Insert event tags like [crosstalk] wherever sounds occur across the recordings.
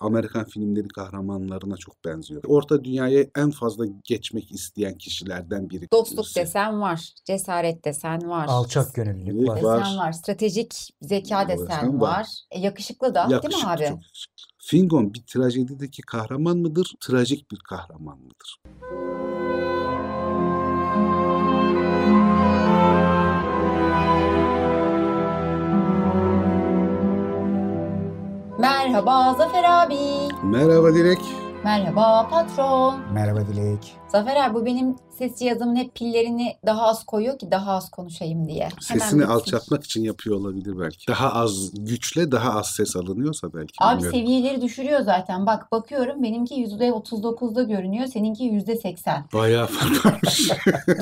Amerikan filmleri kahramanlarına çok benziyor. Orta dünyaya en fazla geçmek isteyen kişilerden biri. Dostluk desen var, cesaret desen var. Alçak gönüllülük var. desen var. stratejik zeka Desen desen var. var. E, yakışıklı da değil mi Yakışıklı, abi? çok yakışıklı. Fingon bir trajedideki kahraman mıdır? Trajik bir kahraman mıdır? Merhaba Zafer abi. Merhaba Dilek. Merhaba patron. Merhaba Dilek. Zafer abi bu benim ses cihazımın hep pillerini daha az koyuyor ki daha az konuşayım diye. Hemen Sesini bitsin. alçaltmak için yapıyor olabilir belki. Daha az güçle daha az ses alınıyorsa belki. Abi bilmiyorum. seviyeleri düşürüyor zaten. Bak bakıyorum benimki %39'da görünüyor. Seninki %80. Bayağı [laughs] [laughs] fark varmış.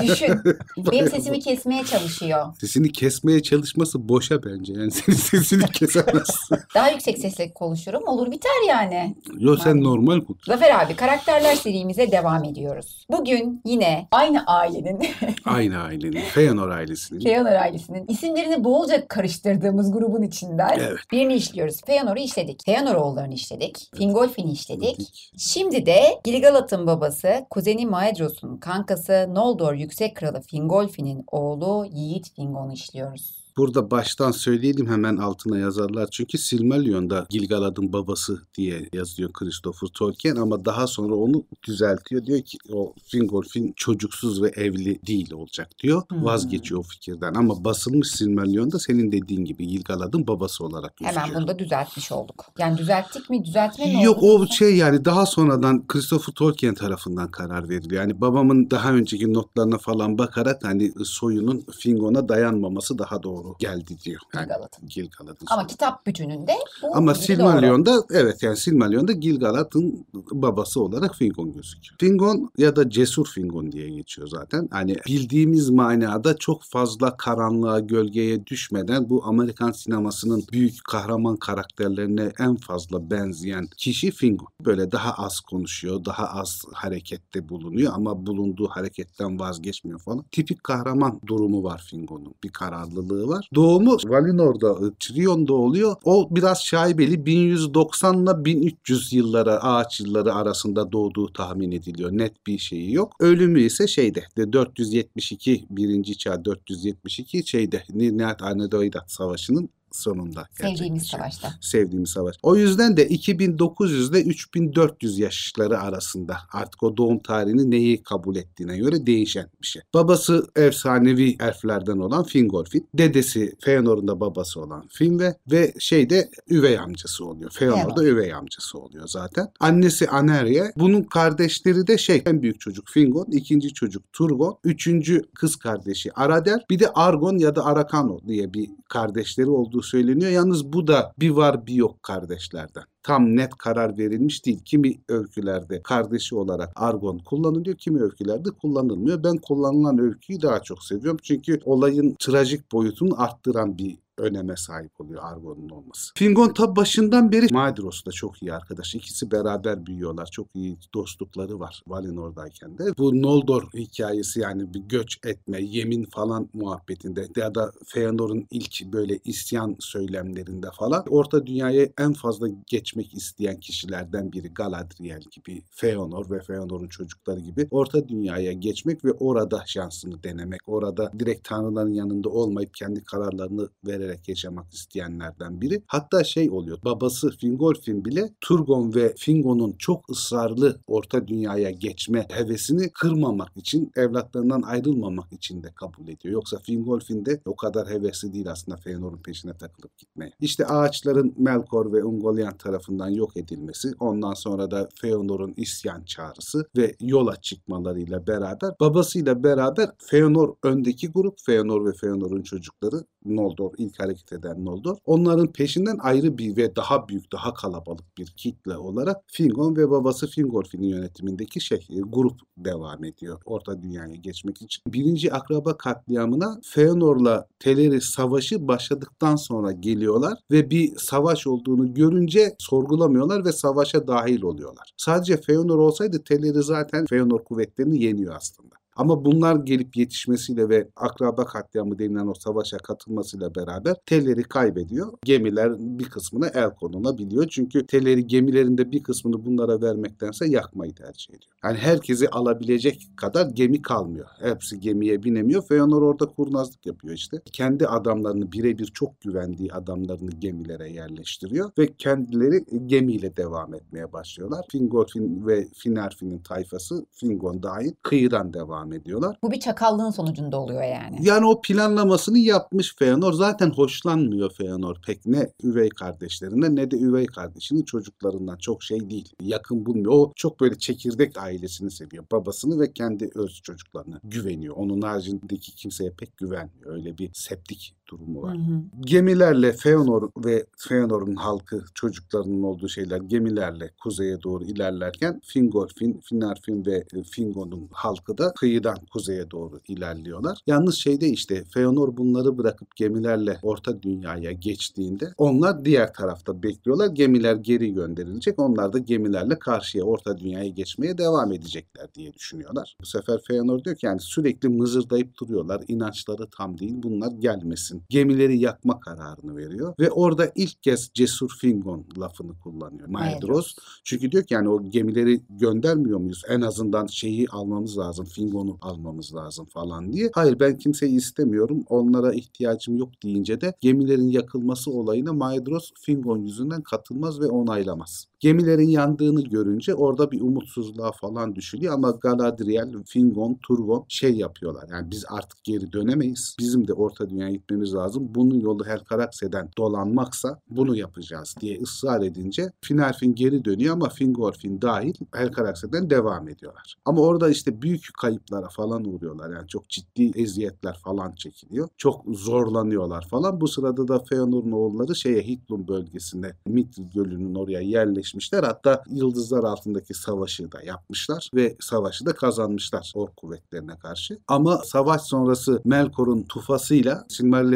Düşün. Benim sesimi kesmeye çalışıyor. Sesini kesmeye çalışması boşa bence. Yani [laughs] senin sesini kesemezsin. Daha yüksek sesle konuşurum. Olur biter yani. Yo sen normal konuş. Zafer abi karakterler serimize devam ediyoruz. Bugün yine aynı ailenin, [laughs] Aynı ailenin. Feanor ailesinin. Feanor ailesinin isimlerini bolca karıştırdığımız grubun içinden Evet. birini işliyoruz. Feanor'u işledik. Feanoroğullarını işledik. Fingolfin'i işledik. Dik. Şimdi de Gilgalad'ın babası, kuzeni Maedros'un kankası Noldor Yüksek Kralı Fingolfin'in oğlu Yiğit Fingon'u işliyoruz. Burada baştan söyleyelim hemen altına yazarlar. Çünkü Silmarillion'da Gilgalad'ın babası diye yazıyor Christopher Tolkien ama daha sonra onu düzeltiyor. Diyor ki o Fingolfin çocuksuz ve evli değil olacak diyor. Hmm. Vazgeçiyor o fikirden ama basılmış Silmarillion'da senin dediğin gibi Gilgalad'ın babası olarak gözüküyor. Hemen bunu da düzeltmiş olduk. Yani düzelttik mi? Düzeltme mi Yok oldu? o şey yani daha sonradan Christopher Tolkien tarafından karar veriliyor. Yani babamın daha önceki notlarına falan bakarak hani soyunun Fingon'a dayanmaması daha doğru geldi diyor. Yani. Gilgalad'ın Ama soyu. kitap bütününde bu Ama doğru. Silmarillion'da evet yani Silmarillion'da Gilgalad'ın babası olarak Fingon gözüküyor. Fingon ya da Cesur Fingon diye geçiyor zaten. Hani bildiğimiz manada çok fazla karanlığa, gölgeye düşmeden bu Amerikan sinemasının büyük kahraman karakterlerine en fazla benzeyen kişi Fingon. Böyle daha az konuşuyor, daha az harekette bulunuyor ama bulunduğu hareketten vazgeçmiyor falan. Tipik kahraman durumu var Fingon'un. Bir kararlılığı var. Doğumu Valinor'da, e, Trion'da oluyor. O biraz şaibeli 1190 ile 1300 yıllara, ağaç yılları arasında doğduğu tahmin ediliyor. Net bir şeyi yok. Ölümü ise şeyde de 472 birinci çağ 472 şeyde Nirnat Arnedoidat Savaşı'nın sonunda Sevdiğimiz savaşta. sevdiğimiz savaş. O yüzden de 2900 ile 3400 yaşları arasında artık o doğum tarihini neyi kabul ettiğine göre değişen bir şey. Babası efsanevi elflerden olan Fingolfin. Dedesi Feanor'un da babası olan Finve ve şeyde üvey amcası oluyor. Feanor da üvey amcası oluyor zaten. Annesi Aneria. Bunun kardeşleri de şey en büyük çocuk Fingon, ikinci çocuk Turgon, üçüncü kız kardeşi Aradel, bir de Argon ya da Arakano diye bir kardeşleri olduğu söyleniyor. Yalnız bu da bir var bir yok kardeşlerden. Tam net karar verilmiş değil. Kimi öykülerde kardeşi olarak Argon kullanılıyor, kimi öykülerde kullanılmıyor. Ben kullanılan öyküyü daha çok seviyorum. Çünkü olayın trajik boyutunu arttıran bir öneme sahip oluyor Argon'un olması. Fingon ta başından beri Maedros'la çok iyi arkadaş. İkisi beraber büyüyorlar. Çok iyi dostlukları var Valinor'dayken de. Bu Noldor hikayesi yani bir göç etme, yemin falan muhabbetinde ya da Feanor'un ilk böyle isyan söylemlerinde falan Orta Dünya'ya en fazla geçmek isteyen kişilerden biri Galadriel gibi, Feanor ve Feanor'un çocukları gibi Orta Dünya'ya geçmek ve orada şansını denemek, orada direkt tanrıların yanında olmayıp kendi kararlarını vererek yaşamak isteyenlerden biri. Hatta şey oluyor, babası Fingolfin bile Turgon ve Fingon'un çok ısrarlı Orta Dünya'ya geçme hevesini kırmamak için, evlatlarından ayrılmamak için de kabul ediyor. Yoksa Fingolfin de o kadar hevesli değil aslında Feanor'un peşine takılıp gitmeye. İşte ağaçların Melkor ve Ungoliant tarafından yok edilmesi, ondan sonra da Feanor'un isyan çağrısı ve yola çıkmalarıyla beraber babasıyla beraber Feanor öndeki grup, Feanor ve Feanor'un çocukları Noldor, ilk hareket eden Noldor. Onların peşinden ayrı bir ve daha büyük, daha kalabalık bir kitle olarak Fingon ve babası Fingolfin'in yönetimindeki şey, e, grup devam ediyor Orta Dünya'ya geçmek için. Birinci akraba katliamına Feanor'la Teleri savaşı başladıktan sonra geliyorlar ve bir savaş olduğunu görünce sorgulamıyorlar ve savaşa dahil oluyorlar. Sadece Feanor olsaydı Teleri zaten Feanor kuvvetlerini yeniyor aslında. Ama bunlar gelip yetişmesiyle ve akraba katliamı denilen o savaşa katılmasıyla beraber Telleri kaybediyor. Gemiler bir kısmına el konulabiliyor. Çünkü Telleri gemilerinde bir kısmını bunlara vermektense yakmayı tercih ediyor. Yani herkesi alabilecek kadar gemi kalmıyor. Hepsi gemiye binemiyor. Feanor orada kurnazlık yapıyor işte. Kendi adamlarını birebir çok güvendiği adamlarını gemilere yerleştiriyor ve kendileri gemiyle devam etmeye başlıyorlar. Fingolfin ve Finarfin'in tayfası Fingon dahil kıyıdan devam ediyorlar. Bu bir çakallığın sonucunda oluyor yani. Yani o planlamasını yapmış Feanor. Zaten hoşlanmıyor Feanor pek ne üvey kardeşlerine ne de üvey kardeşinin çocuklarından çok şey değil. Yakın bulmuyor. O çok böyle çekirdek ailesini seviyor. Babasını ve kendi öz çocuklarına güveniyor. Onun haricindeki kimseye pek güvenmiyor. Öyle bir septik durumu var. Hı hı. Gemilerle Feanor ve Feanor'un halkı çocuklarının olduğu şeyler gemilerle kuzeye doğru ilerlerken Fingolfin, Finarfin ve e, Fingon'un halkı da kıyıdan kuzeye doğru ilerliyorlar. Yalnız şeyde işte Feanor bunları bırakıp gemilerle Orta Dünya'ya geçtiğinde onlar diğer tarafta bekliyorlar. Gemiler geri gönderilecek. Onlar da gemilerle karşıya Orta Dünya'ya geçmeye devam edecekler diye düşünüyorlar. Bu sefer Feanor diyor ki yani sürekli mızırdayıp duruyorlar. İnançları tam değil. Bunlar gelmesin. Gemileri yakma kararını veriyor ve orada ilk kez cesur Fingon lafını kullanıyor. Maedros. Çünkü diyor ki yani o gemileri göndermiyor muyuz? En azından şeyi almamız lazım. Fingon'u almamız lazım falan diye. Hayır ben kimseyi istemiyorum. Onlara ihtiyacım yok deyince de gemilerin yakılması olayına Maedros Fingon yüzünden katılmaz ve onaylamaz. Gemilerin yandığını görünce orada bir umutsuzluğa falan düşülüyor ama Galadriel, Fingon, Turgon şey yapıyorlar. Yani biz artık geri dönemeyiz. Bizim de Orta Dünya'ya gitmemiz lazım. Bunun yolu Helcarax'eden dolanmaksa bunu yapacağız diye ısrar edince Finarfin geri dönüyor ama Fingolfin dahil Helcarax'eden devam ediyorlar. Ama orada işte büyük kayıplara falan uğruyorlar. Yani çok ciddi eziyetler falan çekiliyor. Çok zorlanıyorlar falan. Bu sırada da Feanor'un oğulları şeye Hitlum bölgesinde Mithril Gölü'nün oraya yerleşmişler. Hatta Yıldızlar altındaki savaşı da yapmışlar ve savaşı da kazanmışlar Ork kuvvetlerine karşı. Ama savaş sonrası Melkor'un tufasıyla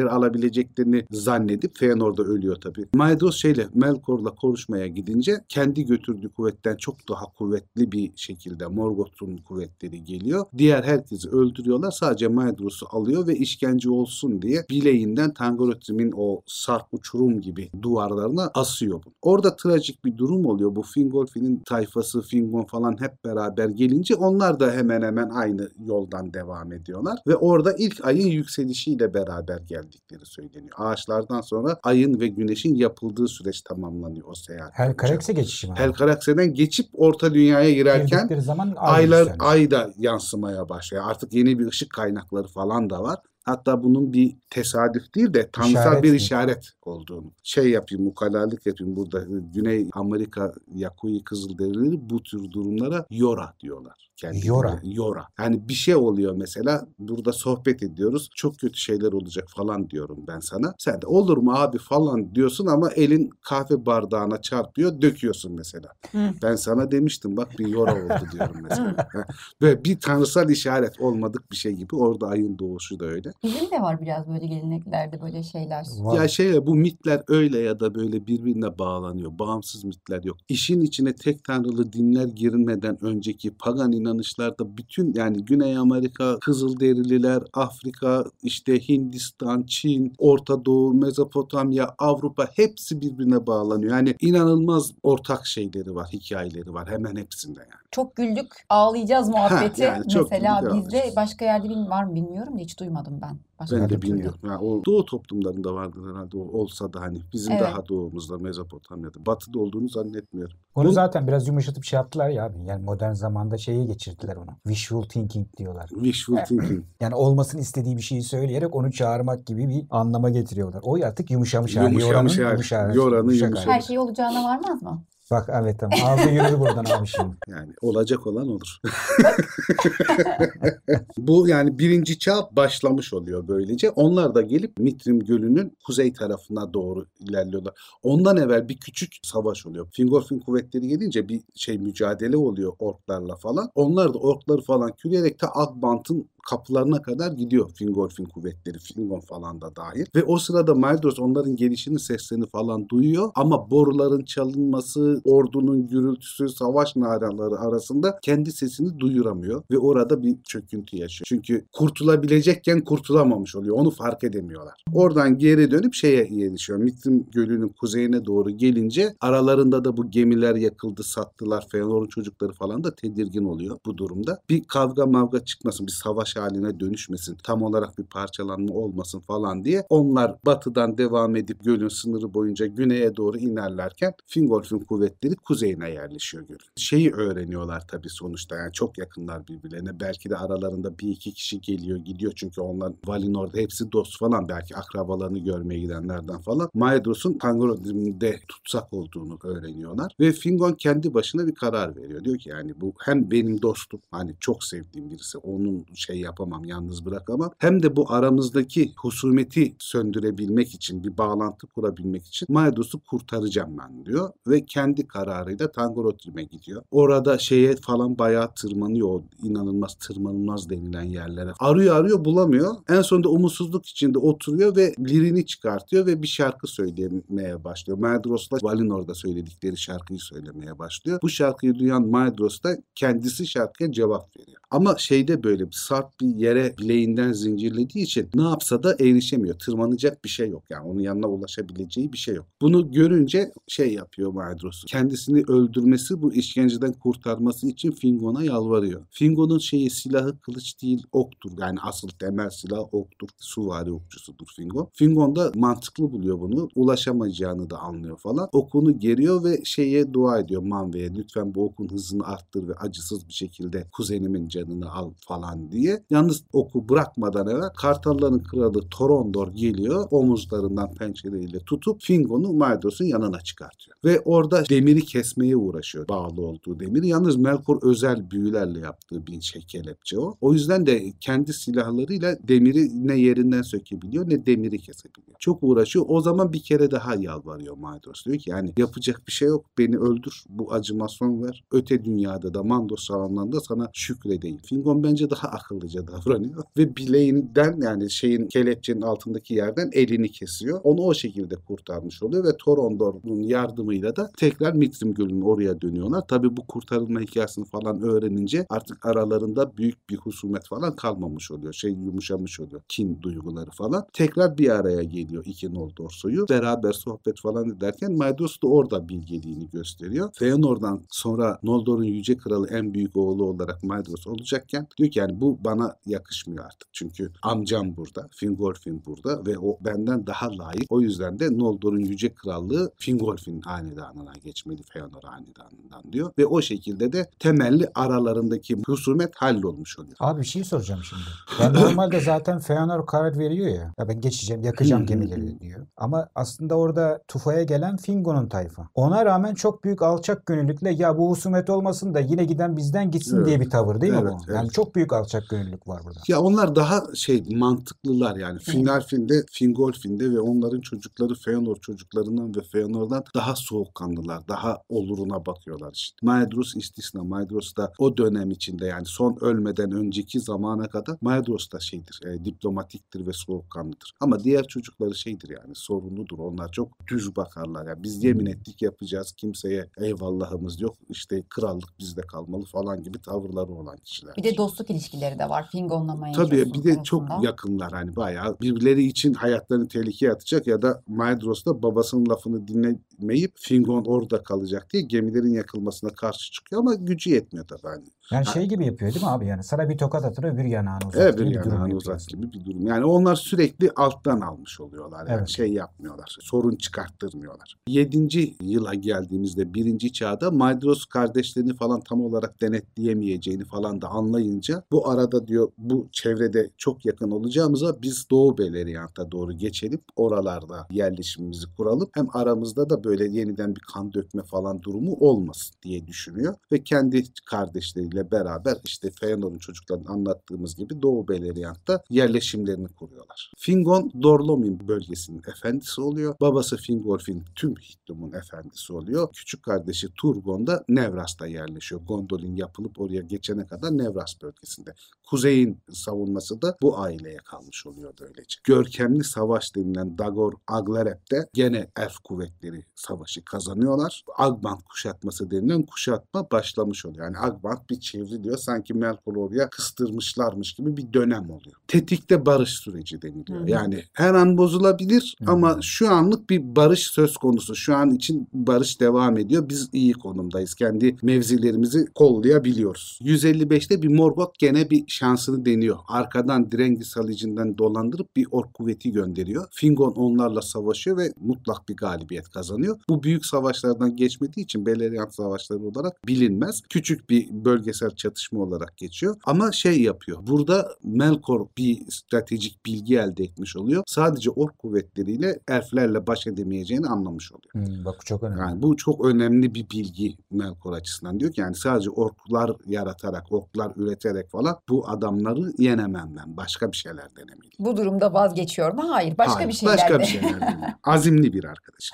Silmarilleri alabileceklerini zannedip Feanor da ölüyor tabii. Maedros şeyle Melkor'la konuşmaya gidince kendi götürdüğü kuvvetten çok daha kuvvetli bir şekilde Morgoth'un kuvvetleri geliyor. Diğer herkesi öldürüyorlar. Sadece Maedros'u alıyor ve işkence olsun diye bileğinden Tangorothrim'in o sarp uçurum gibi duvarlarına asıyor bunu. Orada trajik bir durum oluyor. Bu Fingolfin'in tayfası, Fingon falan hep beraber gelince onlar da hemen hemen aynı yoldan devam ediyorlar. Ve orada ilk ayın yükselişiyle beraber geldikleri söyleniyor. Ağaçlardan sonra ayın ve güneşin yapıldığı süreç tamamlanıyor o seyahat. Helcarax'e geçişi mi? Helcarax'den geçip Orta Dünya'ya girerken zaman ay aylar yükselmiş. ay da yansımaya başlıyor. Artık yeni bir ışık kaynakları falan da var. Hatta bunun bir tesadüf değil de tanrısal İşaret bir mi? işaret olduğunu. Şey yapayım, mukallalık yapayım burada. Güney Amerika Yakuyi Kızılderilileri bu tür durumlara Yora diyorlar. Kendileri. Yora. Yora. Yani bir şey oluyor mesela burada sohbet ediyoruz. Çok kötü şeyler olacak falan diyorum ben sana. Sen de olur mu abi falan diyorsun ama elin kahve bardağına çarpıyor döküyorsun mesela. Hı. Ben sana demiştim bak bir Yora oldu diyorum mesela. Böyle bir tanrısal işaret olmadık bir şey gibi. Orada ayın doğuşu da öyle. Bizim de var biraz böyle geleneklerde böyle şeyler. Var. Ya şey bu mitler öyle ya da böyle birbirine bağlanıyor. Bağımsız mitler yok. İşin içine tek tanrılı dinler girmeden önceki pagan inanışlarda bütün yani Güney Amerika, Kızılderililer, Afrika, işte Hindistan, Çin, Orta Doğu, Mezopotamya, Avrupa hepsi birbirine bağlanıyor. Yani inanılmaz ortak şeyleri var, hikayeleri var hemen hepsinde yani. Çok güldük, ağlayacağız muhabbeti. yani çok Mesela bizde başka yerde var mı bilmiyorum da hiç duymadım ben. Başka Ben de bilmiyorum. Yani o doğu toplumlarında vardır herhalde o olsa da hani bizim Evet. daha doğumuzda Mezopotamya'da. Batıda olduğunu zannetmiyorum. Onu Bu- zaten biraz yumuşatıp şey yaptılar ya abi. Yani modern zamanda şeye geçirdiler onu. Visual thinking diyorlar. Wishful thinking. [clears throat] Yani olmasını istediği bir şeyi söyleyerek onu çağırmak gibi bir anlama getiriyorlar. O artık yumuşamış hali. Yumuşamış Yoranın hali. Yoranın yumuşak hali. Her şey olacağına varmaz mı? Bak evet tamam. Aldı yürüdü buradan abi şimdi. [laughs] Yani olacak olan olur. [laughs] Bu yani birinci çağ başlamış oluyor böylece. Onlar da gelip Mitrim Gölü'nün kuzey tarafına doğru ilerliyorlar. Ondan evvel bir küçük savaş oluyor. Fingolfin kuvvetleri gelince bir şey mücadele oluyor orklarla falan. Onlar da orkları falan küreyerek ta Akbant'ın kapılarına kadar gidiyor Fingolfin kuvvetleri. Fingon falan da dahil. Ve o sırada Maedros onların gelişinin seslerini falan duyuyor. Ama boruların çalınması, ordunun gürültüsü, savaş naraları arasında kendi sesini duyuramıyor ve orada bir çöküntü yaşıyor. Çünkü kurtulabilecekken kurtulamamış oluyor. Onu fark edemiyorlar. Oradan geri dönüp şeye yerleşiyor. Mitrim Gölü'nün kuzeyine doğru gelince aralarında da bu gemiler yakıldı, sattılar. Feanor'un çocukları falan da tedirgin oluyor bu durumda. Bir kavga mavga çıkmasın, bir savaş haline dönüşmesin, tam olarak bir parçalanma olmasın falan diye onlar batıdan devam edip gölün sınırı boyunca güneye doğru inerlerken Fingolfin kuvvetleri kuzeyine yerleşiyor gölün. Şeyi öğreniyorlar tabii sonuçta yani çok yakınlar birbirlerine. Belki de aralarında bir iki kişi geliyor gidiyor çünkü onlar Valinor'da hepsi dost falan belki akrabalarını görmeye gidenlerden falan. Maedros'un Tangorodim'de tutsak olduğunu öğreniyorlar ve Fingon kendi başına bir karar veriyor. Diyor ki yani bu hem benim dostum hani çok sevdiğim birisi onun şey yapamam yalnız bırakamam hem de bu aramızdaki husumeti söndürebilmek için bir bağlantı kurabilmek için Maedos'u kurtaracağım ben diyor ve kendi kararıyla Tangorodim'e gidiyor. Orada şeye falan bayağı tırmanıyor inanılmaz tırmanılmaz denilen yerlere. Arıyor arıyor bulamıyor. En sonunda umutsuzluk içinde oturuyor ve lirini çıkartıyor ve bir şarkı söylemeye başlıyor. Maedros'la Valinor'da söyledikleri şarkıyı söylemeye başlıyor. Bu şarkıyı duyan Maedros da kendisi şarkıya cevap veriyor. Ama şeyde böyle sarp bir yere bileğinden zincirlediği için ne yapsa da erişemiyor. Tırmanacak bir şey yok. Yani onun yanına ulaşabileceği bir şey yok. Bunu görünce şey yapıyor Maedros. Kendisini öldürmesi bu işkenceden kurtarması için Fingon'a yalvarıyor. Fingon'un şeyi silahı kılıç değil oktur. Yani asıl temel silah oktur. Suvari okçusudur Fingon. Fingon da mantıklı buluyor bunu. Ulaşamayacağını da anlıyor falan. Okunu geriyor ve şeye dua ediyor Manve'ye. Lütfen bu okun hızını arttır ve acısız bir şekilde kuzenimin canını al falan diye. Yalnız oku bırakmadan evvel Kartalların kralı Torondor geliyor. Omuzlarından pençeleriyle tutup Fingon'u Maedos'un yanına çıkartıyor. Ve orada demiri kesmeye uğraşıyor. Bağlı olduğu demiri. Yalnız Melkor özel büyülerle yaptığı bir şey kelepçe o. O yüzden de kendi silahlarıyla demiri ne yerinden sökebiliyor ne demiri kesebiliyor. Çok uğraşıyor. O zaman bir kere daha yalvarıyor Maedros. Diyor ki yani yapacak bir şey yok. Beni öldür. Bu acıma son ver. Öte dünyada da Mandos alanlarında sana şükredeyim. Fingon bence daha akıllıca davranıyor. [laughs] Ve bileğinden yani şeyin kelepçenin altındaki yerden elini kesiyor. Onu o şekilde kurtarmış oluyor ve Torondor'un yardımıyla da tekrar Mitrim Gölü'nün oraya dönüyorlar. Tabi bu kurtarılma hikayesini falan öğrenince artık aralarında büyük bir husumet falan kalmamış oluyor. Şey yumuşamış oluyor. Kin duyguları falan. Tekrar bir araya geliyor iki Noldor soyu. Beraber sohbet falan ederken Maedros da orada bilgeliğini gösteriyor. Feanor'dan sonra Noldor'un yüce kralı en büyük oğlu olarak Maedros olacakken diyor ki yani bu bana yakışmıyor artık. Çünkü amcam burada, Fingolfin burada ve o benden daha layık. O yüzden de Noldor'un yüce krallığı Fingolfin hanedanına geçmeli Feanor hanedanından diyor. Ve o şekilde de temelli aralarındaki husumet hallolmuş oluyor. Abi bir şey soracağım şimdi. Yani normalde zaten Feanor karar veriyor ya. Ya ben geçeceğim, yakacağım gemileri diyor. Ama aslında orada Tufa'ya gelen Fingon'un tayfa. Ona rağmen çok büyük alçak gönüllükle ya bu husumet olmasın da yine giden bizden gitsin Evet. diye bir tavır değil mi Evet, bu? Yani evet. çok büyük alçak gönüllülük var burada. Ya onlar daha şey mantıklılar yani. Finalfin'de, Fingolfin'de ve onların çocukları Feanor çocuklarından ve Feanor'dan daha soğukkanlılar. Daha oluruna bakıyorlar işte. Maedros istisna. Maedros da o dönem içinde yani son ölmeden önceki zamana kadar Maedros da şeydir. e, diplomatiktir ve soğukkanlıdır. Ama diğer çocukları şeydir yani sorunludur. Onlar çok düz bakarlar. Yani biz yemin ettik yapacağız. Kimseye eyvallahımız yok. İşte krallık bizde kalmalı falan gibi tavırları olan kişiler. Bir de dostluk ilişkileri de var Fingon'la Maedros'un Tabii bir de çok arasında. yakınlar hani bayağı birbirleri için hayatlarını tehlikeye atacak ya da Maedros da babasının lafını dinlemeyip Fingon orada kalacak diye gemilerin yakılmasına karşı çıkıyor ama gücü yetmiyor tabii hani. Yani şey gibi yapıyor değil mi abi? Yani sana bir tokat atır öbür yanağını uzat Evet durum yanağını yapıyor uzat aslında. gibi bir durum. Yani onlar sürekli alttan almış oluyorlar. Yani Evet. şey yapmıyorlar. Sorun çıkarttırmıyorlar. Yedinci yıla geldiğimizde birinci çağda Maedros kardeşlerini falan tam olarak denetleyemeyeceğini falan da anlayınca bu arada diyor bu çevrede çok yakın olacağımıza biz Doğu Beleriyant'a doğru geçelim. Oralarda yerleşimimizi kuralım. Hem aramızda da böyle yeniden bir kan dökme falan durumu olmasın diye düşünüyor. Ve kendi kardeşleriyle beraber işte Feanor'un çocuklarının anlattığımız gibi Doğu Beleriyant'ta yerleşimlerini kuruyorlar. Fingon Dorlomin bölgesinin efendisi oluyor. Babası Fingolfin tüm Hittum'un efendisi oluyor. Küçük kardeşi Turgon da Nevras'ta yerleşiyor. Gondolin yapılıp oraya geçene kadar Nevras bölgesinde. Kuzeyin savunması da bu aileye kalmış oluyor böylece. Görkemli savaş denilen Dagor Aglarep'te gene elf kuvvetleri savaşı kazanıyorlar. Agbant kuşatması denilen kuşatma başlamış oluyor. Yani Agbant bir çevriliyor. Sanki Melkor oraya kıstırmışlarmış gibi bir dönem oluyor. Tetikte barış süreci deniliyor. Hı. Yani her an bozulabilir Hı. ama şu anlık bir barış söz konusu. Şu an için barış devam ediyor. Biz iyi konumdayız. Kendi mevzilerimizi kollayabiliyoruz. 155'te bir Morgoth gene bir şansını deniyor. Arkadan Drengi Salicinden dolandırıp bir ork kuvveti gönderiyor. Fingon onlarla savaşıyor ve mutlak bir galibiyet kazanıyor. Bu büyük savaşlardan geçmediği için Beleriand savaşları olarak bilinmez. Küçük bir bölgesel çatışma olarak geçiyor. Ama şey yapıyor. Burada Melkor bir stratejik bilgi elde etmiş oluyor. Sadece ork kuvvetleriyle elflerle baş edemeyeceğini anlamış oluyor. Hmm, bak bu çok önemli. Yani bu çok önemli bir bilgi Melkor açısından. Diyor ki yani sadece orklar yaratarak, orklar üreterek falan bu adamları yenemem ben. Başka bir şeyler denemeliyim. Bu durumda vazgeçiyor mu? Hayır. Başka Hayır, bir şeyler Başka bir şeyler. Azimli bir arkadaş.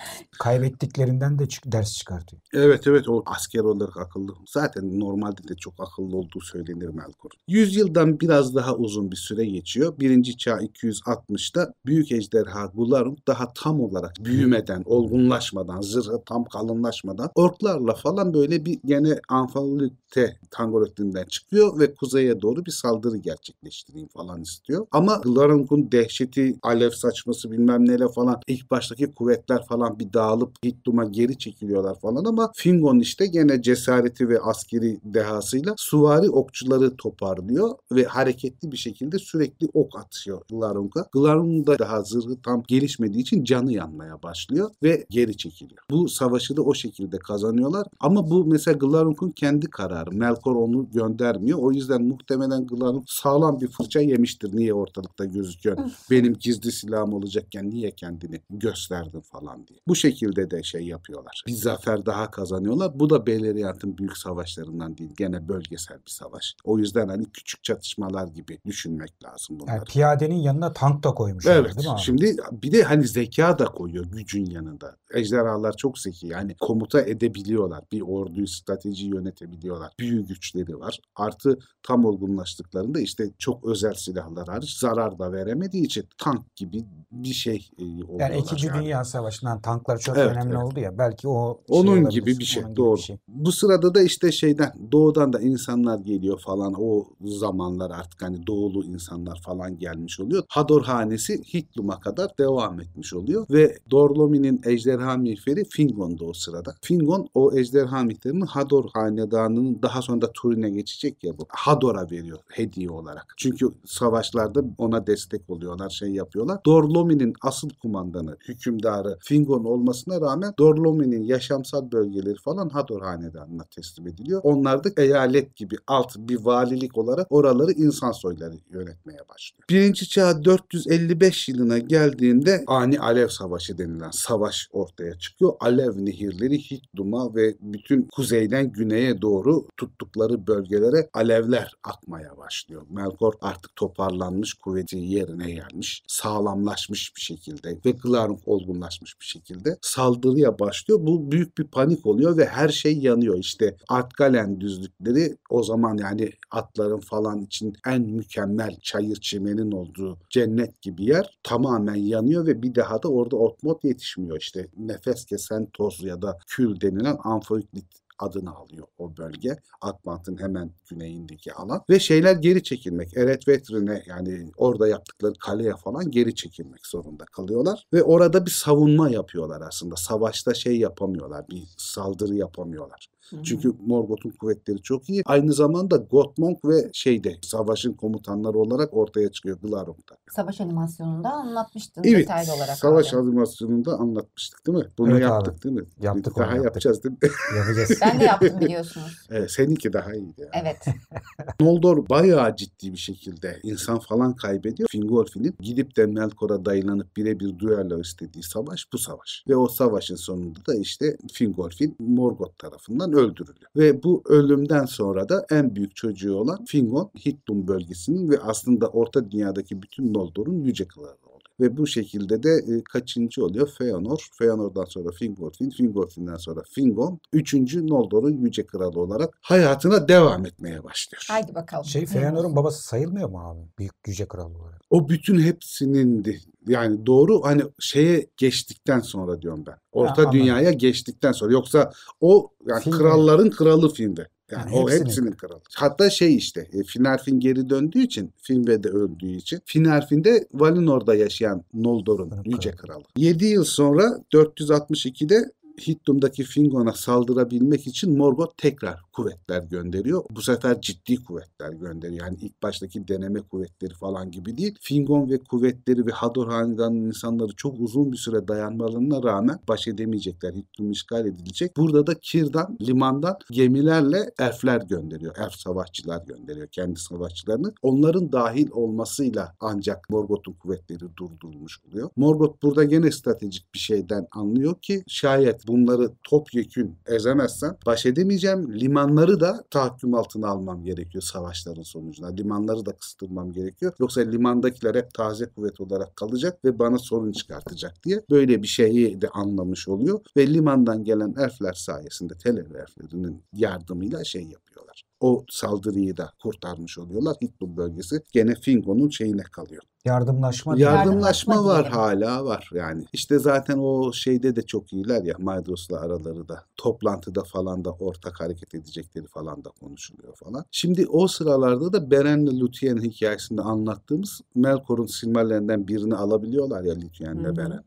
Kaybettiklerinden de ders çıkartıyor. Evet evet o asker olarak akıllı. Zaten normalde de çok akıllı olduğu söylenir Melkor. Yüzyıldan biraz daha uzun bir süre geçiyor. Birinci çağ 260'ta büyük ejderha Gularum daha tam olarak büyümeden, [laughs] olgunlaşmadan, zırhı tam kalınlaşmadan orklarla falan böyle bir gene Anfalite Tangorottin'den çıkıyor ve kuzeye doğru bir saldırı gerçekleştireyim falan istiyor. Ama Glarum'un dehşeti, alev saçması bilmem neyle falan ilk baştaki kuvvetler falan bir dağılıp Hittum'a geri çekiliyorlar falan ama Fingon işte gene cesareti ve askeri dehasıyla suvari okçuları toparlıyor ve hareketli bir şekilde sürekli ok atıyor Glarung'a. Glarung da daha zırhı tam gelişmediği için canı yanmaya başlıyor ve geri çekiliyor. Bu savaşı da o şekilde kazanıyorlar ama bu mesela Glarung'un kendi kararı. Melkor onu göndermiyor. O yüzden muhtemelen Glarung sağlam bir fırça yemiştir. Niye ortalıkta gözüküyor? Benim gizli silahım olacakken niye kendini gösterdin falan diye. Bu şekilde de şey yapıyorlar. Bir zafer daha kazanıyorlar. Bu da Beleriand'ın büyük savaşlarından değil. Gene bölgesel bir savaş. O yüzden hani küçük çatışmalar gibi düşünmek lazım bunları. Yani piyadenin yanına tank da koymuşlar Evet. değil mi abi? Şimdi bir de hani zeka da koyuyor gücün yanında. Ejderhalar çok zeki. Yani komuta edebiliyorlar. Bir orduyu strateji yönetebiliyorlar. Büyü güçleri var. Artı tam olgunlaştıklarında işte çok özel silahlar hariç zarar da veremediği için tank gibi bir şey e, oluyorlar. yani İkinci Dünya Savaşı'ndan tanklar çok Evet, önemli evet. oldu ya. Belki o şey Onun olabilir, gibi bir şey. gibi doğru. bir şey. Bu sırada da işte şeyden doğudan da insanlar geliyor falan. O zamanlar artık hani doğulu insanlar falan gelmiş oluyor. Hador hanesi Hitlum'a kadar devam etmiş oluyor ve Dorlomi'nin ejderha miğferi Fingon'da o sırada. Fingon o ejderha miğferini Hador hanedanının daha sonra da Turin'e geçecek ya bu. Hador'a veriyor hediye olarak. Çünkü savaşlarda ona destek oluyorlar, şey yapıyorlar. Dorlomi'nin asıl kumandanı, hükümdarı Fingon olmasına rağmen Dorlomi'nin yaşamsal bölgeleri falan Hador hanedanına teslim ediliyor. Onlar da eyalet gibi alt bir valilik olarak oraları insan soyları yönetmeye başlıyor. Birinci çağ 455 yılına geldiğinde Ani Alev Savaşı denilen savaş ortaya çıkıyor. Alev nehirleri Hittum'a ve bütün kuzeyden güneye doğru tuttukları bölgelere alevler akmaya başlıyor. Melkor artık toparlanmış, kuvveti yerine gelmiş, sağlamlaşmış bir şekilde ve Glarung olgunlaşmış bir şekilde saldırıya başlıyor. Bu büyük bir panik oluyor ve her şey yanıyor. İşte Artgalen düzlükleri o zaman yani atların falan için en mükemmel çayır çimenin olduğu cennet gibi yer tamamen yanıyor ve bir daha da orada otmot yetişmiyor. İşte nefes kesen toz ya da kül denilen amfoiklit adını alıyor o bölge. Akbant'ın hemen güneyindeki alan. Ve şeyler geri çekilmek. Eret Vetrin'e yani orada yaptıkları kaleye falan geri çekilmek zorunda kalıyorlar. Ve orada bir savunma yapıyorlar aslında. Savaşta şey yapamıyorlar. Bir saldırı yapamıyorlar. Çünkü Morgoth'un kuvvetleri çok iyi. Aynı zamanda Gottmog ve şeyde savaşın komutanları olarak ortaya çıkıyor Glarung'da. Savaş animasyonunda anlatmıştın Evet. detaylı olarak. Savaş abi. animasyonunda anlatmıştık değil mi? Bunu Evet yaptık abi. değil mi? Yaptık Daha onu, yaptık. yapacağız değil mi? [laughs] Yapacağız. Ben de yaptım biliyorsunuz. [laughs] Evet, seninki daha iyiydi. Yani. Evet. [laughs] Noldor bayağı ciddi bir şekilde insan falan kaybediyor. Fingolfin'in gidip de Melkor'a dayılanıp birebir düello istediği savaş bu savaş. Ve o savaşın sonunda da işte Fingolfin Morgoth tarafından öldürülüyor. Ve bu ölümden sonra da en büyük çocuğu olan Fingon Hittum bölgesinin ve aslında Orta Dünya'daki bütün Noldor'un yüce kralı. Ve bu şekilde de e, kaçıncı oluyor? Feanor. Feanor'dan sonra Fingolfin, Fingolfin'den sonra Fingon. Üçüncü Noldor'un Yüce Kralı olarak hayatına devam etmeye başlıyor. Haydi bakalım. Şey Feanor'un babası sayılmıyor mu abi? Büyük yüce kral olarak. O bütün hepsinindi. Yani doğru hani şeye geçtikten sonra diyorum ben. Orta anladım. dünyaya geçtikten sonra. Yoksa o yani Filmde. kralların kralı filmde. Yani, Yani o hepsinin. hepsinin kralı. Hatta şey işte e, Finarfin geri döndüğü için Finve'de öldüğü için Finarfin de Valinor'da yaşayan Noldor'un yüce kralı. 7 yıl sonra 462'de Hittum'daki Fingon'a saldırabilmek için Morgoth tekrar kuvvetler gönderiyor. Bu sefer ciddi kuvvetler gönderiyor. Yani ilk baştaki deneme kuvvetleri falan gibi değil. Fingon ve kuvvetleri ve Hador Hanedanı'nın insanları çok uzun bir süre dayanmalarına rağmen baş edemeyecekler. Hittum işgal edilecek. Burada da Kir'dan, limandan gemilerle elfler gönderiyor. Elf savaşçılar gönderiyor kendi savaşçılarını. Onların dahil olmasıyla ancak Morgoth'un kuvvetleri durdurulmuş oluyor. Morgoth burada gene stratejik bir şeyden anlıyor ki şayet bunları topyekün ezemezsem baş edemeyeceğim. Limanları da tahakküm altına almam gerekiyor savaşların sonucunda. Limanları da kıstırmam gerekiyor. Yoksa limandakiler hep taze kuvvet olarak kalacak ve bana sorun çıkartacak diye böyle bir şeyi de anlamış oluyor. Ve limandan gelen elfler sayesinde Teleri elflerinin yardımıyla şey yapıyorlar. O saldırıyı da kurtarmış oluyorlar. Hitler bölgesi gene Fingon'un şeyine kalıyor. Yardımlaşma. Yardımlaşma var diyelim. hala var yani. İşte zaten o şeyde de çok iyiler ya Maydos'la araları da toplantıda falan da ortak hareket edecekleri falan da konuşuluyor falan. Şimdi o sıralarda da Beren'le Luthien hikayesinde anlattığımız Melkor'un silmerlerinden birini alabiliyorlar ya ile Beren.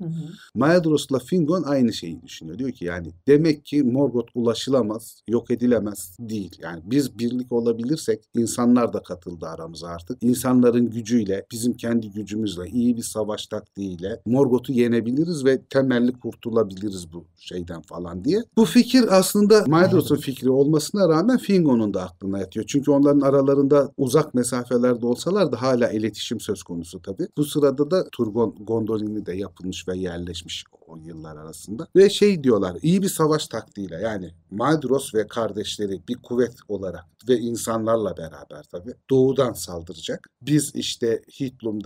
Maedros'la Fingon aynı şeyi düşünüyor. Diyor ki yani demek ki Morgoth ulaşılamaz, yok edilemez değil. Yani biz birlik olabilirsek insanlar da katıldı aramıza artık. İnsanların gücüyle, bizim kendi gücümüzle, iyi bir savaş taktiğiyle Morgoth'u yenebiliriz ve temelli kurtulabiliriz bu şeyden falan diye. Bu fikir aslında Maedros'un fikri olmasına rağmen Fingon'un da aklına yatıyor. Çünkü onların aralarında uzak mesafelerde olsalar da hala iletişim söz konusu tabii. Bu sırada da Turgon Gondolin'i de yapılmış ve yerleşmiş o yıllar arasında. Ve şey diyorlar iyi bir savaş taktiğiyle yani Maedros ve kardeşleri bir kuvvet olarak ve insanlarla beraber tabii doğudan saldıracak. Biz işte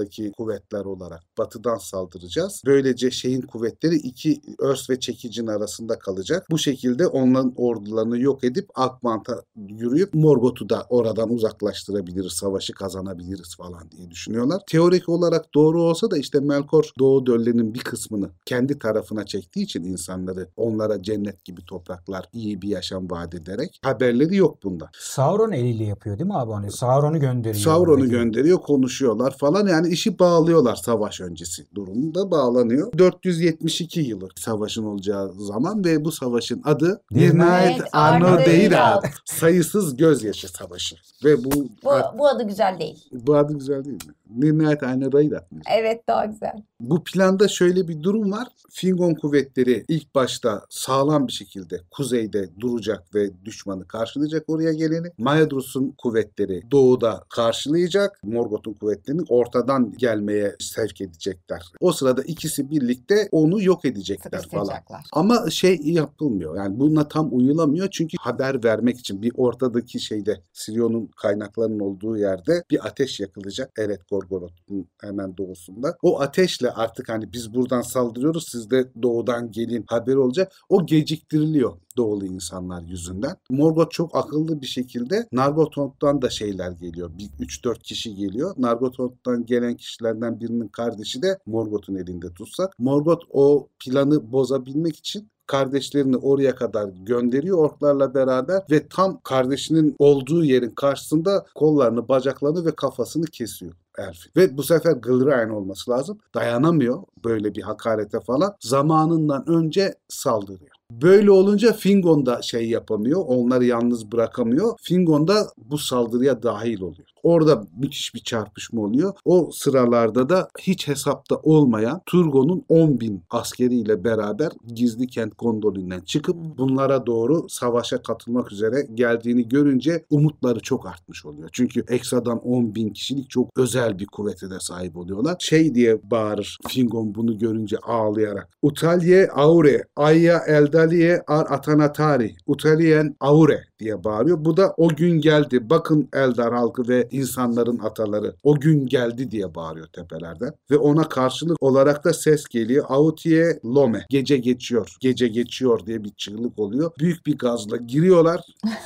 Hitlum'daki kuvvetler olarak batıdan saldıracağız. Böylece şeyin kuvvetleri iki örs ve çekicin arasında kalacak. Bu şekilde onların ordularını yok edip Akmant'a yürüyüp Morgoth'u da oradan uzaklaştırabiliriz, savaşı kazanabiliriz falan diye düşünüyorlar. Teorik olarak doğru olsa da işte Melkor Doğu Dölle'nin bir kısmını kendi tarafına çektiği için insanları onlara cennet gibi topraklar, iyi bir yaşam vaat ederek haberleri yok bundan. Sauron eliyle yapıyor değil mi abi onu? Sauron'u gönderiyor. Sauron'u gönderiyor, konuşuyorlar falan. Yani işi bağlıyorlar savaş öncesi durumunda bağlanıyor. 472 yılı savaşın olacağı zaman ve bu savaşın adı Nihayet Arno Deirat. Sayısız gözyaşı savaşı. Ve bu Bu, bu adı güzel değil. bu adı güzel değil mi? Nihayet Arno Deirat. mı? Evet daha güzel. Bu planda şöyle bir durum var. Fingon kuvvetleri ilk başta sağlam bir şekilde kuzeyde duracak ve düşmanı karşılayacak oraya geleni. Maedros'un kuvvetleri doğuda karşılayacak. Morgoth'un kuvvetlerini ortadan gelmeye sevk edecekler. O sırada ikisi birlikte onu yok edecekler falan. Ama şey yapılmıyor. Yani buna tam uyulamıyor. Çünkü haber vermek için bir ortadaki şeyde Sirion'un kaynaklarının olduğu yerde bir ateş yakılacak. Eret Gorgoroth'un hemen doğusunda. O ateşle artık hani biz buradan saldırıyoruz siz de doğudan gelin haberi olacak. O geciktiriliyor doğulu insanlar yüzünden. Morgoth çok akıllı bir şekilde Nargothrond'dan da şeyler geliyor. Bir 3-4 kişi geliyor. Nargothrond'dan gelen kişilerden birinin kardeşi de Morgoth'un elinde tutsak. Morgoth o planı bozabilmek için kardeşlerini oraya kadar gönderiyor orklarla beraber ve tam kardeşinin olduğu yerin karşısında kollarını, bacaklarını ve kafasını kesiyor Elfin. Ve bu sefer Gilraen olması lazım. Dayanamıyor böyle bir hakarete falan. Zamanından önce saldırıyor. Böyle olunca Fingon da şey yapamıyor. Onları yalnız bırakamıyor. Fingon da bu saldırıya dahil oluyor. Orada müthiş bir çarpışma oluyor. O sıralarda da hiç hesapta olmayan Turgon'un 10 bin askeriyle beraber gizli kent Gondolin'den çıkıp bunlara doğru savaşa katılmak üzere geldiğini görünce umutları çok artmış oluyor. Çünkü Exa'dan 10 bin kişilik çok özel bir kuvvete de sahip oluyorlar. Şey diye bağırır Fingon bunu görünce ağlayarak. Utalye aure, ayya eldaliye ar atanatari, utalien aure diye bağırıyor. Bu da o gün geldi. Bakın Eldar halkı ve insanların ataları. O gün geldi diye bağırıyor tepelerden. Ve ona karşılık olarak da ses geliyor. Autiye Lome. Gece geçiyor. Gece geçiyor diye bir çığlık oluyor. Büyük bir gazla giriyorlar. [laughs]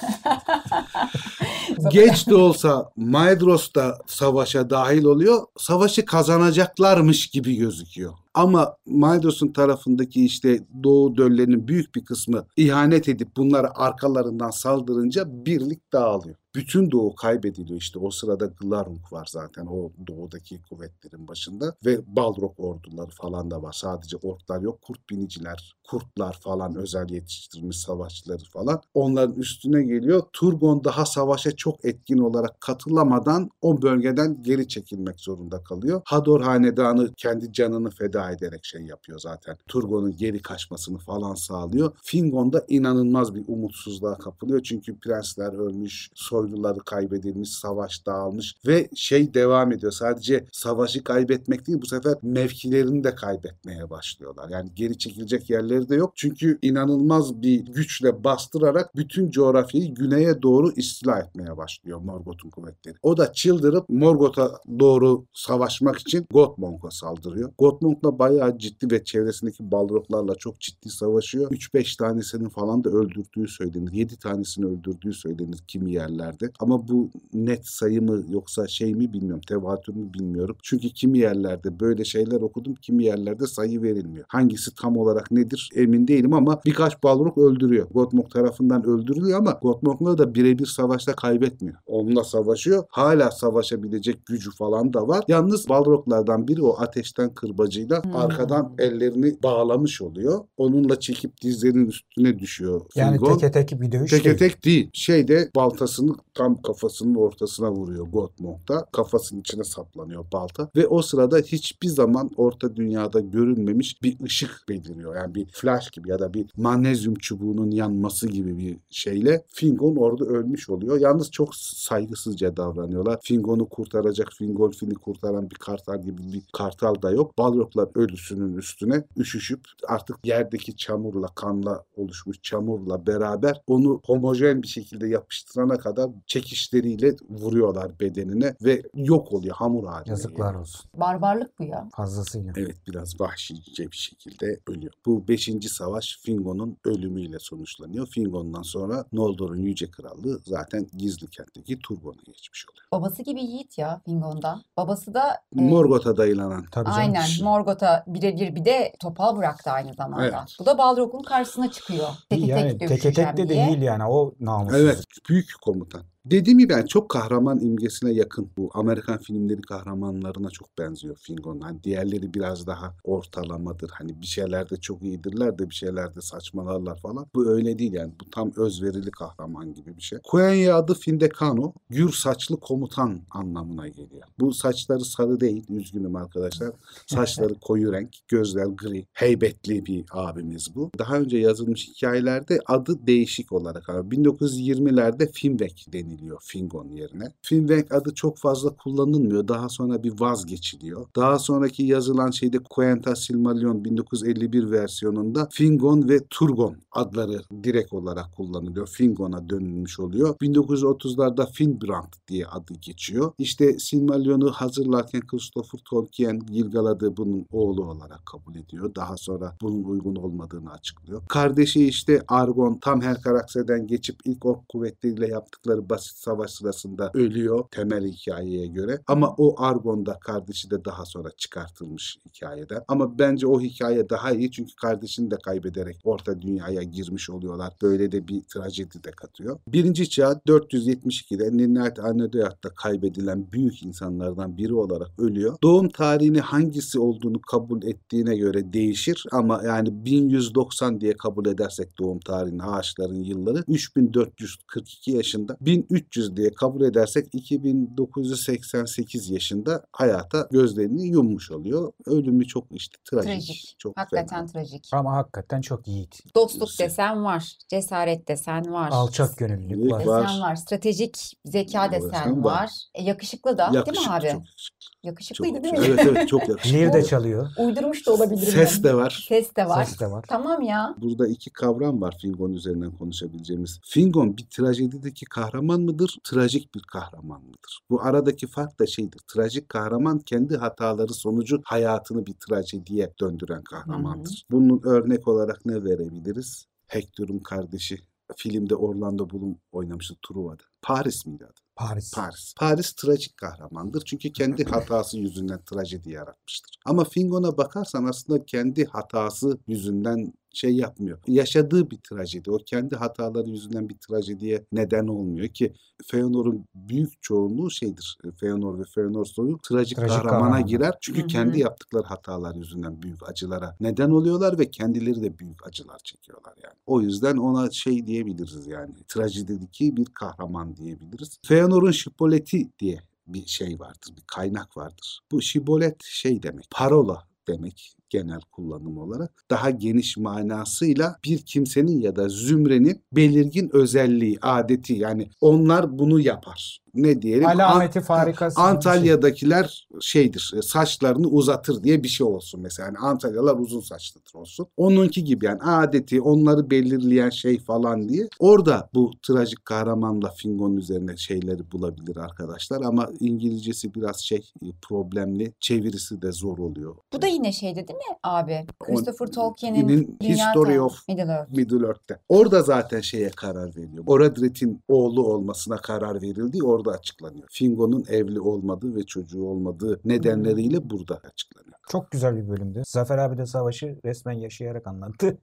Geç de olsa Maedros da savaşa dahil oluyor. Savaşı kazanacaklarmış gibi gözüküyor. Ama Maedos'un tarafındaki işte Doğu döllerinin büyük bir kısmı ihanet edip bunları arkalarından saldırınca birlik dağılıyor. Bütün Doğu kaybediliyor işte o sırada Glarung var zaten o doğudaki kuvvetlerin başında ve Balrog orduları falan da var. Sadece orklar yok kurt biniciler, kurtlar falan özel yetiştirilmiş savaşçıları falan. Onların üstüne geliyor. Turgon daha savaşa çok etkin olarak katılamadan o bölgeden geri çekilmek zorunda kalıyor. Hador hanedanı kendi canını feda ederek şey yapıyor zaten. Turgon'un geri kaçmasını falan sağlıyor. Fingon da inanılmaz bir umutsuzluğa kapılıyor. Çünkü prensler ölmüş, soyluları kaybedilmiş, savaş dağılmış ve şey devam ediyor. Sadece savaşı kaybetmek değil bu sefer mevkilerini de kaybetmeye başlıyorlar. Yani geri çekilecek yerleri de yok. Çünkü inanılmaz bir güçle bastırarak bütün coğrafyayı güneye doğru istila etmeye başlıyor Morgoth'un kuvvetleri. O da çıldırıp Morgoth'a doğru savaşmak için Gothmong'a saldırıyor. Gothmong'la bayağı ciddi ve çevresindeki Balroglarla çok ciddi savaşıyor. 3-5 tanesini falan da öldürdüğü söylenir. 7 tanesini öldürdüğü söylenir kimi yerlerde. Ama bu net sayı mı yoksa şey mi bilmiyorum. Tevatür mü bilmiyorum. Çünkü kimi yerlerde böyle şeyler okudum. Kimi yerlerde sayı verilmiyor. Hangisi tam olarak nedir emin değilim ama birkaç Balrog öldürüyor. Gothmog tarafından öldürülüyor ama Gothmog'la da birebir savaşta kaybetmiyor. Onunla savaşıyor. Hala savaşabilecek gücü falan da var. Yalnız Balroglardan biri o ateşten kırbacıyla Hmm. arkadan ellerini bağlamış oluyor. Onunla çekip dizlerinin üstüne düşüyor. Yani Fingon. teke tek bir dövüş Teke değil. tek değil. Şeyde baltasını tam kafasının ortasına vuruyor Gothmog'da. Kafasının içine saplanıyor balta. Ve o sırada hiçbir zaman orta dünyada görülmemiş bir ışık beliriyor. Yani bir flash gibi ya da bir magnezyum çubuğunun yanması gibi bir şeyle Fingon orada ölmüş oluyor. Yalnız çok saygısızca davranıyorlar. Fingon'u kurtaracak, Fingolfin'i kurtaran bir kartal gibi bir kartal da yok. Balroglar ölüsünün üstüne üşüşüp artık yerdeki çamurla, kanla oluşmuş çamurla beraber onu homojen bir şekilde yapıştırana kadar çekişleriyle vuruyorlar bedenine ve yok oluyor hamur haline. Yazıklar olsun. Barbarlık bu ya. Fazlasıyla. Evet biraz vahşice bir şekilde ölüyor. Bu beşinci savaş Fingon'un ölümüyle sonuçlanıyor. Fingon'dan sonra Noldor'un yüce krallığı zaten gizli kentteki Turgon'a geçmiş oluyor. Babası gibi yiğit ya Fingon'da. Babası da e, Morgoth'a dayılanan. Tabii canım. Aynen Morgoth'a birebir bir de topal bıraktı aynı zamanda. Evet. Bu da Balrog'un karşısına çıkıyor. Teke yani tek dövüşeceğim tek de diye. değil yani o namussuz. Evet büyük komutan. happen Dediğim gibi ben çok kahraman imgesine yakın. Bu Amerikan filmleri kahramanlarına çok benziyor Fingon. Hani diğerleri biraz daha ortalamadır. Hani bir şeylerde çok iyidirler de bir şeylerde saçmalarlar falan. Bu öyle değil yani. Bu tam özverili kahraman gibi bir şey. Quenya adı Findekano. Gür saçlı komutan anlamına geliyor. Bu saçları sarı değil. Üzgünüm arkadaşlar. Saçları [laughs] koyu renk. Gözler gri. Heybetli bir abimiz bu. Daha önce yazılmış hikayelerde adı değişik olarak. Yani 1920'lerde Finwek deniliyor Fingon yerine. Finwek adı çok fazla kullanılmıyor. Daha sonra bir vazgeçiliyor. Daha sonraki yazılan şeyde Quenta Silmarillion 1951 versiyonunda Fingon ve Turgon adları direkt olarak kullanılıyor. Fingon'a dönülmüş oluyor. 1930'larda Finbrand diye adı geçiyor. İşte Silmarillion'u hazırlarken Christopher Tolkien Gilgalad'ı bunun oğlu olarak kabul ediyor. Daha sonra bunun uygun olmadığını açıklıyor. Kardeşi işte Argon tam her karakterden geçip ilk ork kuvvetleriyle yaptıkları basit savaş sırasında ölüyor temel hikayeye göre. Ama o Argon da kardeşi de daha sonra çıkartılmış hikayeden. Ama bence o hikaye daha iyi çünkü kardeşini de kaybederek orta dünyaya girmiş oluyorlar. Böyle de bir trajedi de katıyor. Birinci çağ 472'de Ninert Arnedoyat'ta kaybedilen büyük insanlardan biri olarak ölüyor. Doğum tarihini hangisi olduğunu kabul ettiğine göre değişir ama yani 1190 diye kabul edersek doğum tarihini ağaçların yılları 3442 yaşında 2300 diye kabul edersek 2988 yaşında hayata gözlerini yummuş oluyor. Ölümü çok işte trajik. Trajik. Çok Hakikaten fena. trajik. Ama hakikaten çok yiğit. Dostluk Şey- desen var. Cesaret desen var. Alçak gönüllülük var. Var. desen var. Stratejik zeka Desen desen var. var. E, yakışıklı da değil mi Yakışıklı, abi? çok yakışıklı. Yakışıklıydı Çok değil mi? yakışıklı. Evet evet çok yakışıklı. Lir de çalıyor. Uydurmuş da olabilirim. Ses de var. Ses de var. Ses de var. Tamam ya. Burada iki kavram var Fingon üzerinden konuşabileceğimiz. Fingon bir trajedideki kahraman mıdır? Trajik bir kahraman mıdır? Bu aradaki fark da şeydir. Trajik kahraman kendi hataları sonucu hayatını bir trajediye döndüren kahramandır. Bunun örnek olarak ne verebiliriz? Hector'un kardeşi filmde Orlando Bloom oynamıştı Truva'da. Paris miydi adı? Paris. Paris. Paris trajik kahramandır. Çünkü kendi [laughs] hatası yüzünden trajedi yaratmıştır. Ama Fingon'a bakarsan aslında kendi hatası yüzünden şey yapmıyor. Yaşadığı bir trajedi. O kendi hataları yüzünden bir trajediye neden olmuyor ki Feanor'un büyük çoğunluğu şeydir. Feanor ve Feanor soyu trajik, Trajik kahramana kahramanlar. girer. Çünkü Hı hı. kendi yaptıkları hatalar yüzünden büyük acılara neden oluyorlar ve kendileri de büyük acılar çekiyorlar yani. O yüzden ona şey diyebiliriz yani. Trajedideki bir kahraman diyebiliriz. Feanor'un şipoleti diye bir şey vardır, bir kaynak vardır. Bu şibolet şey demek, parola demek genel kullanım olarak. Daha geniş manasıyla bir kimsenin ya da zümrenin belirgin özelliği, adeti yani onlar bunu yapar. Ne diyelim? Alameti An- farikası. şey. Antalya'dakiler şeydir, e, saçlarını uzatır diye bir şey olsun mesela. Yani Antalyalılar uzun saçlıdır olsun. Onunki gibi yani adeti, onları belirleyen şey falan diye. Orada bu trajik kahramanla Fingon üzerine şeyleri bulabilir arkadaşlar ama İngilizcesi biraz şey e, problemli. Çevirisi de zor oluyor. Bu da yine şeydi değil mi abi? Christopher Tolkien'in History of Middle Earth. Middle Earth'te. Orada zaten şeye karar veriyor. Oradret'in oğlu olmasına karar verildiği orada açıklanıyor. Fingon'un evli olmadığı ve çocuğu olmadığı nedenleriyle burada açıklanıyor. Çok güzel bir bölümdü. Zafer abi de savaşı resmen yaşayarak anlattı.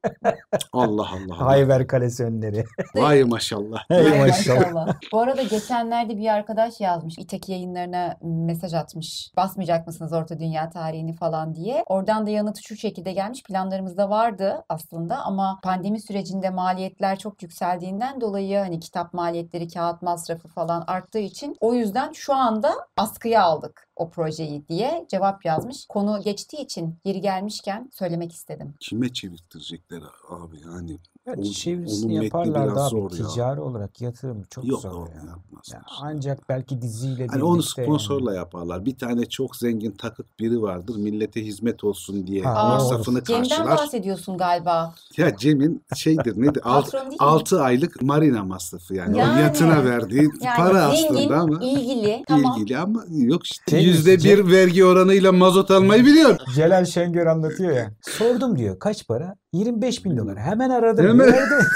Allah Allah. Hayver Kalesi önleri. Vay maşallah. Hey Ay maşallah. Bu arada geçenlerde bir arkadaş yazmış. İtaki yayınlarına mesaj atmış. Basmayacak mısınız Orta Dünya tarihini falan diye. Oradan da yanıtı şu şekilde gelmiş. Planlarımızda vardı aslında ama pandemi sürecinde maliyetler çok yükseldiğinden dolayı hani kitap maliyetleri, kağıt masrafı falan arttığı için o yüzden şu anda askıya aldık o projeyi diye cevap yazmış. Konu geçtiği için yeri gelmişken söylemek istedim. Kime çevirtirecekler abi yani. Ya O- çevirisini yaparlar biraz da abi. zor ya. Ticari olarak yatırım çok Yok zor onu ya. Ya ancak belki diziyle Hani onu birlikte sponsorla yani. yaparlar. Bir tane çok zengin takık biri vardır. Millete hizmet olsun diye Ha, masrafını Cem'den karşılar. bahsediyorsun galiba. Ya Cem'in şeydir nedir? Alt, Patron değil mi? 6 aylık marina masrafı yani. Yani. O yatına verdiği Yani para zengin, aslında ama ilgili, tamam. ilgili ama yok işte Şey, yüzde bir vergi oranıyla mazot almayı biliyor. Celal Şengör anlatıyor ya. Sordum diyor kaç para? 25 bin dolar. Hemen aradım. Hemen. Verdim.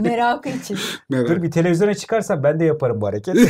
[laughs] Merakı için. Dur bir televizyona çıkarsam ben de yaparım bu hareket. [laughs]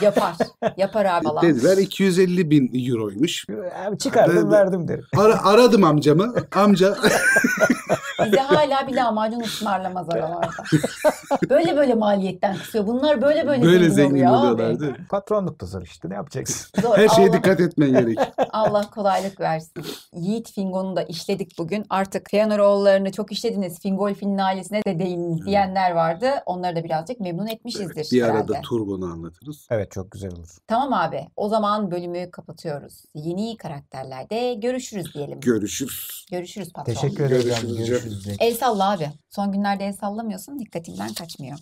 Yapar. Yapar abi falan. Dediler 250 bin euroymuş. Abi çıkardım Ben- verdim derim. Ara, aradım amcamı. Amca [laughs] Bize hala bir lahmacun ısmarlamaz aralarda. [laughs] Böyle böyle maliyetten kısıyor. Bunlar böyle böyle, böyle zengin, zengin oluyor oluyorlar abi. değil mi? Patronluk da zor işte ne yapacaksın? [laughs] Zor. Her şeye Allah, dikkat etmen gerek. [laughs] Allah kolaylık versin. Yiğit Fingon'u da işledik bugün. Artık Feanoroğullarını çok işlediniz. Fingolfin'in ailesine de değin diyenler vardı. Onları da birazcık memnun etmişizdir Bir herhalde. arada Turgon'u anlatırız. Evet çok güzel olur. Tamam abi. O zaman bölümü kapatıyoruz. Yeni karakterlerde görüşürüz diyelim. Görüşürüz. görüşürüz patron. Teşekkür ederim. Görüşürüz. Görüşürüz. El salla abi. Son günlerde el sallamıyorsun. Dikkatimden kaçmıyor.